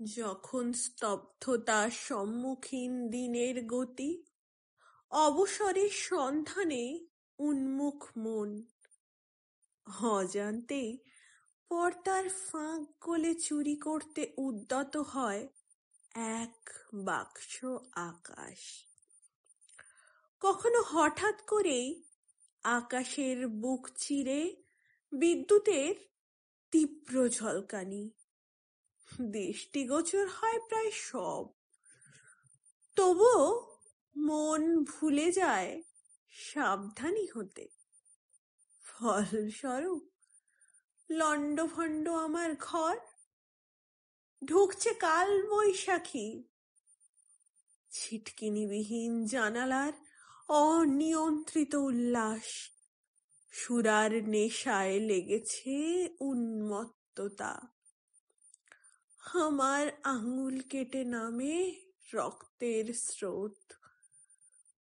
যখন স্তব্ধতার সম্মুখীন দিনের গতি, অবসরের সন্ধানে উন্মুখ মন, অজান্তেই পর্দার ফাঁক গলে চুরি করতে উদ্যত হয় এক বাক্স আকাশ। কখনো হঠাৎ করেই আকাশের বুক চিরে বিদ্যুতের তীব্র ঝলকানি দৃষ্টিগোচর হয় প্রায় সব। তবুও মন ভুলে যায় সাবধানী হতে। ফলস্বরূপ লণ্ডভণ্ড আমার ঘর, ঢুকছে কাল বৈশাখী। ছিটকিনিবিহীন জানালার অনিয়ন্ত্রিত উল্লাস, সুরার নেশায় লেগেছে উন্মত্ততা। আমার আঙুল কেটে নামে রক্তের স্রোত।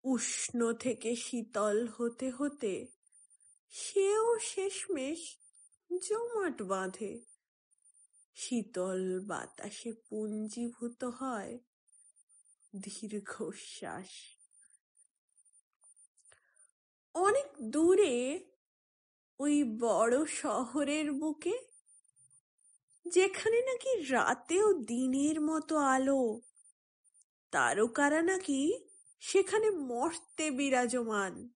উষ্ণ থেকে শীতল হতে হতে সেও শেষমেশ জমাট বাঁধে। শীতল বাতাসে পুঞ্জীভূত হয় দীর্ঘশ্বাস। অনেক দূরে ওই বড় শহরের বুকে যেখানে নাকি রাতেও দিনের মতো আলো। তারকারা নাকি সেখানে মর্তে বিরাজমান।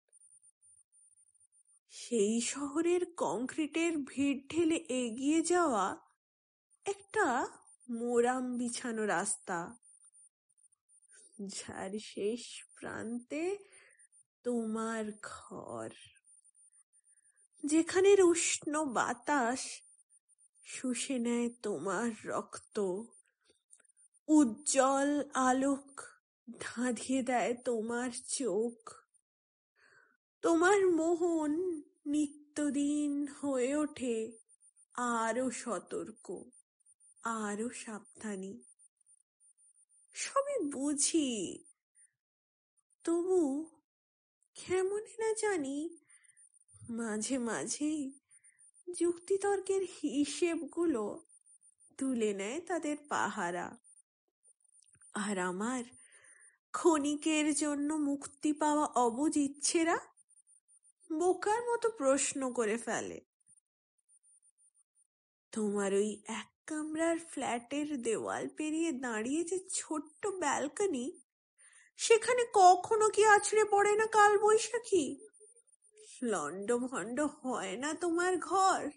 সেই শহরের কংক্রিটের ভিড় ঠেলে এগিয়ে যাওয়া একটা মোরাম বিছানো রাস্তা। যার শেষ প্রান্তে তোমার ঘর। যেখানের উষ্ণ বাতাস শুষে নেয় তোমার রক্ত। উজ্জ্বল আলোক ধাঁধিয়ে দেয় তোমার চোখ। তোমার মোহন নিত্যদিন হয়ে ওঠে, আরও সতর্ক, আরও সাবধানী। সবই বুঝি, তবু কেমন না জানি মাঝে মাঝেই যুক্তিতর্কের হিসেবগুলো তুলে নেয় তাদের পাহারা। আর আমার ক্ষণিকের জন্য মুক্তি পাওয়া অবুজ ইচ্ছেরা বোকার মতো প্রশ্ন করে ফেলে। তোমার ওই এক কামরার ফ্ল্যাটের দেওয়াল পেরিয়ে দাঁড়িয়ে যে ছোট্ট ব্যালকনি, সেখানে কখনো কি আছড়ে পড়ে না কাল বৈশাখী লন্ড ভন্ড হয় না তোমার ঘর?